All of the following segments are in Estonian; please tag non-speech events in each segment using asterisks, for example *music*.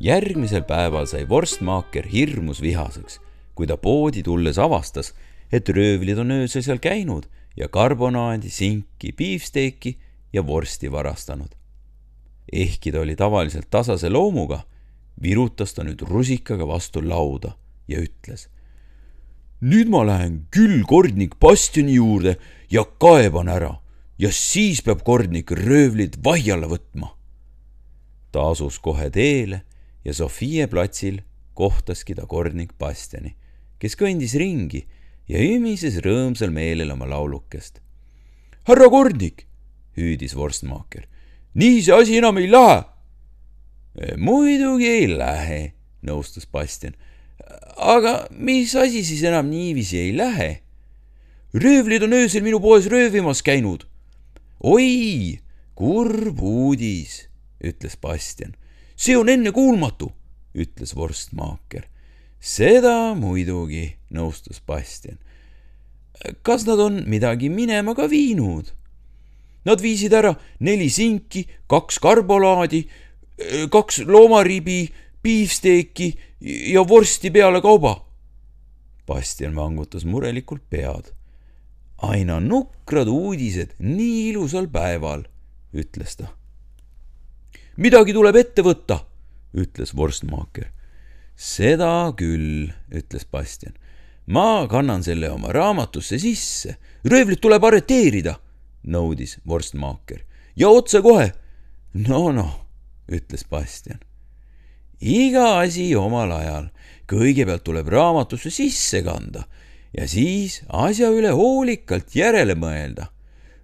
järgmisel päeval sai vorstmaaker hirmus vihaseks, kui ta poodi tulles avastas, et röövlid on öösel seal käinud ja karbonaadi, sinki, piifsteeki ja vorsti varastanud. ehkki ta oli tavaliselt tasase loomuga, virutas ta nüüd rusikaga vastu lauda ja ütles. nüüd ma lähen küll kordnik Bastioni juurde ja kaeban ära ja siis peab kordnik röövlid vahi alla võtma. ta asus kohe teele ja Sofie platsil kohtaski ta kordnik Bastiani, kes kõndis ringi ja ümises rõõmsal meelel oma laulukest. härra kordnik, hüüdis vorstmaaker, nii see asi enam ei lähe. muidugi ei lähe, nõustus Bastian. aga mis asi siis enam niiviisi ei lähe? röövlid on öösel minu poes röövimas käinud. oi, kurb uudis, ütles Bastian. See on ennekuulmatu, ütles vorstmaaker seda muidugi, nõustus Bastian. kas nad on midagi minema ka viinud? Nad viisid ära neli sinki, kaks karbolaadi, kaks loomaribi, piifsteeki ja vorsti peale kauba. Bastian vangutas murelikult pead. aina nukrad uudised nii ilusal päeval, ütles ta. Midagi tuleb ette võtta, ütles vorstmaaker seda küll, ütles Bastian. ma kannan selle oma raamatusse sisse. röövlid tuleb arreteerida, nõudis vorstmaaker. ja otsekohe. no noh, ütles Bastian. iga asi omal ajal. kõigepealt tuleb raamatusse sisse kanda ja siis asja üle hoolikalt järele mõelda.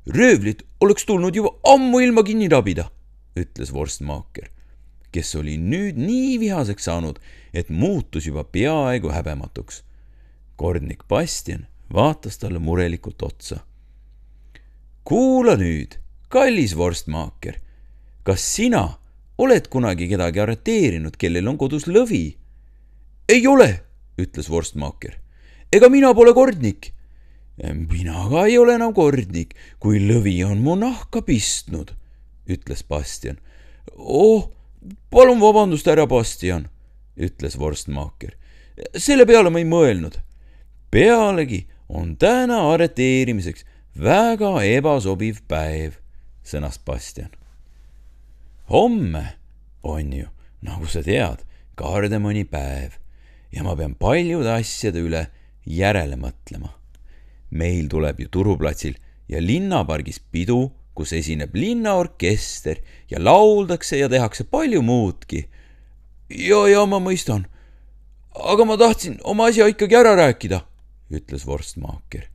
röövlid oleks tulnud juba ammu ilma kinni rabida, ütles vorstmaaker kes oli nüüd nii vihaseks saanud, et muutus juba peaaegu häbematuks. kordnik Bastian vaatas talle murelikult otsa. kuula nüüd, kallis vorstmaaker, kas sina oled kunagi kedagi arreteerinud, kellel on kodus lõvi? ei ole, ütles vorstmaaker. ega mina pole kordnik. mina ka ei ole enam kordnik, kui lõvi on mu nahka pistnud, ütles Bastian. oh palun vabandust, härra Bastian, ütles vorstmaaker. selle peale ma ei mõelnud. pealegi on täna arreteerimiseks väga ebasobiv päev, sõnas Bastian. homme on ju, nagu sa tead, kardemoni päev ja ma pean paljude asjade üle järele mõtlema. meil tuleb ju Turuplatsil ja linnapargis pidu kus esineb linnaorkester ja lauldakse ja tehakse palju muudki. ja, ja ma mõistan. aga ma tahtsin oma asja ikkagi ära rääkida, ütles vorstmaaker.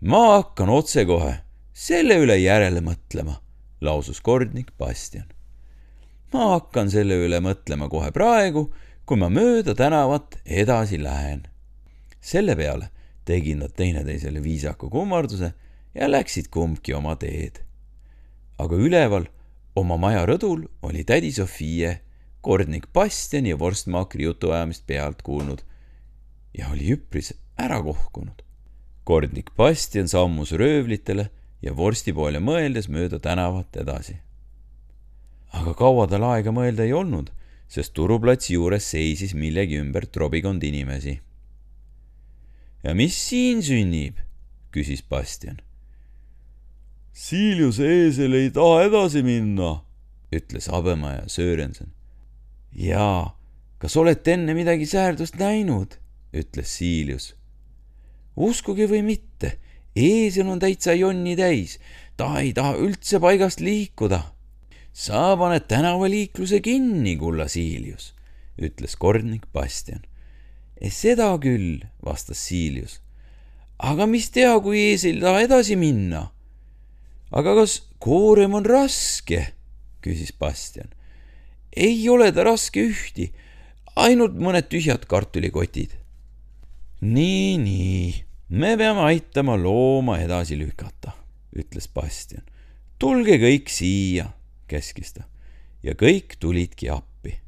ma hakkan otsekohe selle üle järele mõtlema, lausus kordnik Bastian. ma hakkan selle üle mõtlema kohe praegu, kui ma mööda tänavat edasi lähen. selle peale tegid nad teineteisele viisaka kummarduse ja läksid kumbki oma teed aga üleval oma maja rõdul oli tädi Sofie kordnik Bastiani ja vorstmaakri jutuajamist pealt kuulnud ja oli üpris ära kohkunud. kordnik Bastian sammus röövlitele ja vorsti poole mõeldes mööda tänavat edasi. aga kaua tal aega mõelda ei olnud, sest turuplatsi juures seisis millegi ümber trobikond inimesi. ja mis siin sünnib? küsis Bastian Siiliuse eesel ei taha edasi minna, ütles Habemaja Sörensen. jaa, kas olete enne midagi säärdust näinud, ütles Siilius. uskuge või mitte, eesel on täitsa jonni täis, ta ei taha üldse paigast liikuda. sa paned tänavaliikluse kinni, kulla Siilius, ütles kordnik Bastian. seda küll, vastas Siilius. aga mis teha, kui ees ei taha edasi minna aga kas koorem on raske? küsis Bastian. ei ole ta raske ühti, ainult mõned tühjad kartulikotid. nii, nii, me peame aitama looma edasi lükata, ütles Bastian. tulge kõik siia, käskis ta ja kõik tulidki appi.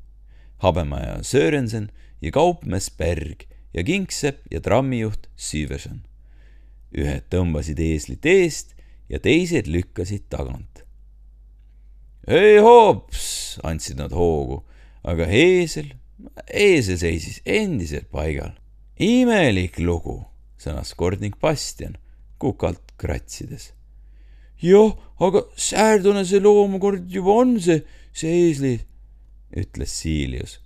habemaja Sörensen ja kaupmees Berg ja kingsepp ja trammijuht Syverson. ühed tõmbasid eeslit eest ja teised lükkasid tagant. ei hoops, andsid nad hoogu, aga eesel, eesel seisis endiselt paigal. imelik lugu, sõnas kordnik Bastian kukalt kratsides. jah, aga säärdune see loom kord juba on, see, see eesli, ütles Siilius.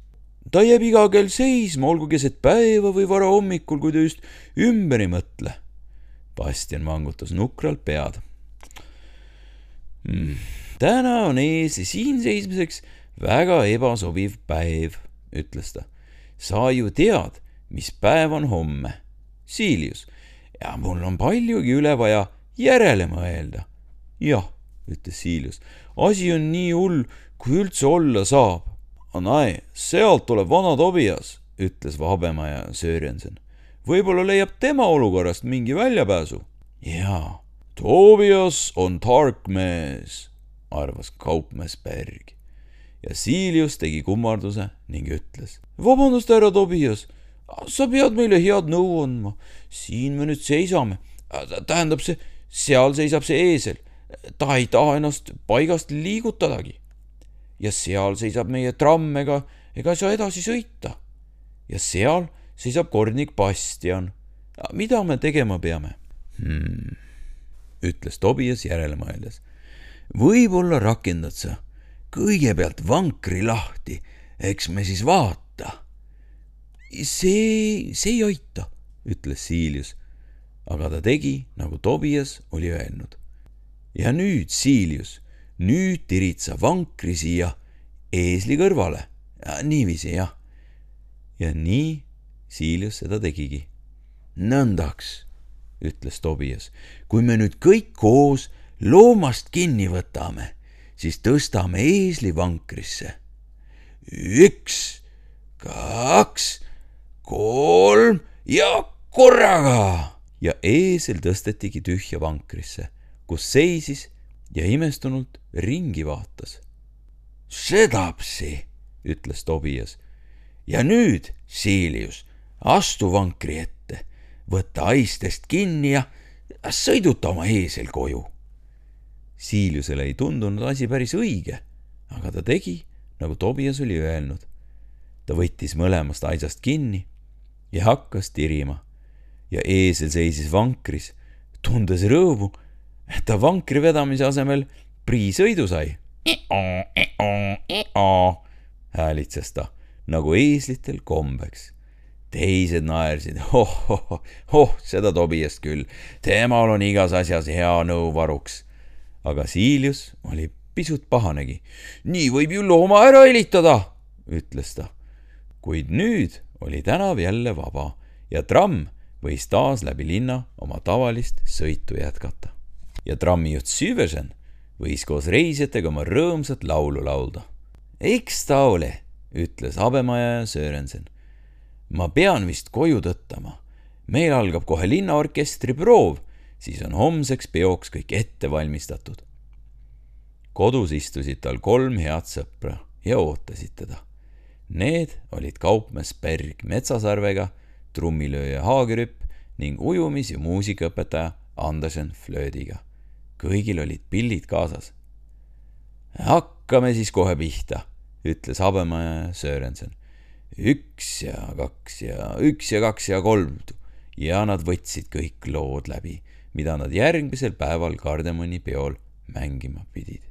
ta jääb iga kell seisma, olgu keset päeva või varahommikul, kui ta just ümber ei mõtle. Bastian vangutas nukralt pead. Täna on eesli siin seismiseks väga ebasobiv päev, ütles ta. sa ju tead, mis päev on homme. Siilius, ja mul on paljugi üle vaja järele mõelda. jah, ütles Siilius, asi on nii hull, kui üldse olla saab. Anai, sealt tuleb vana Tobias, ütles Vabemaja Sörensen. võib-olla leiab tema olukorrast mingi väljapääsu. jaa, Tobias on tark mees, arvas kaupmees Berg ja Siilius tegi kummarduse ning ütles. vabandust, härra Tobias, sa pead meile head nõu andma. siin me nüüd seisame. tähendab, see, seal seisab see eesel. ta ei taha ennast paigast liigutadagi. ja seal seisab meie tramm, ega, ega ei saa edasi sõita. ja seal seisab kornik Bastian. mida me tegema peame hmm.? Ütles Tobias järele mõeldes. võib-olla rakendad sa kõigepealt vankri lahti, eks me siis vaata. see, see ei aita, ütles Siilius, aga ta tegi, nagu Tobias oli öelnud. ja nüüd, Siilius, nüüd tirid sa vankri siia eesli kõrvale. niiviisi, jah. ja nii Siilius seda tegigi. nõndaks, ütles Tobias, kui me nüüd kõik koos loomast kinni võtame siis tõstame eesli vankrisse. üks, kaks, kolm ja korraga. ja eesel tõstetigi tühja vankrisse, kus seisis ja imestunult ringi vaatas. sedapsi, ütles Tobias. ja nüüd, Siilius, astu vankri ette, võta haistest kinni ja sõiduta oma eesel koju Siiliusele ei tundunud asi päris õige, aga ta tegi, nagu Tobias oli öelnud. ta võttis mõlemast aisast kinni ja hakkas tirima ja eesel seisis vankris, tundes rõõmu, et ta vankri vedamise asemel priisõidu sai. häälitses ta nagu eeslitel kombeks. Teised naersid, *laughs* oh, oh, oh, seda Tobiast küll, temal on igas asjas hea nõu varuks aga Siilius oli pisut pahanegi. nii võib ju looma ära helitada, ütles ta. kuid nüüd oli tänav jälle vaba ja tramm võis taas läbi linna oma tavalist sõitu jätkata. ja trammijuht Süversen võis koos reisijatega oma rõõmsat laulu laulda. eks ta ole, ütles Habemaja Sörensen. Ma pean vist koju tõttama. meil algab kohe linnaorkestri proov siis on homseks peoks kõik ette valmistatud. kodus istusid tal kolm head sõpra ja ootasid teda. Need olid kaupmees Berg Metsasarvega, trummilööja Haagerüpp ning ujumis- ja muusikaõpetaja Andersen Flöödiga. kõigil olid pillid kaasas. hakkame siis kohe pihta, ütles Habemaja Sörensen. Üks ja kaks ja üks ja kaks ja kolm. Ja nad võtsid kõik lood läbi mida nad järgmisel päeval Kardemoni peol mängima pidid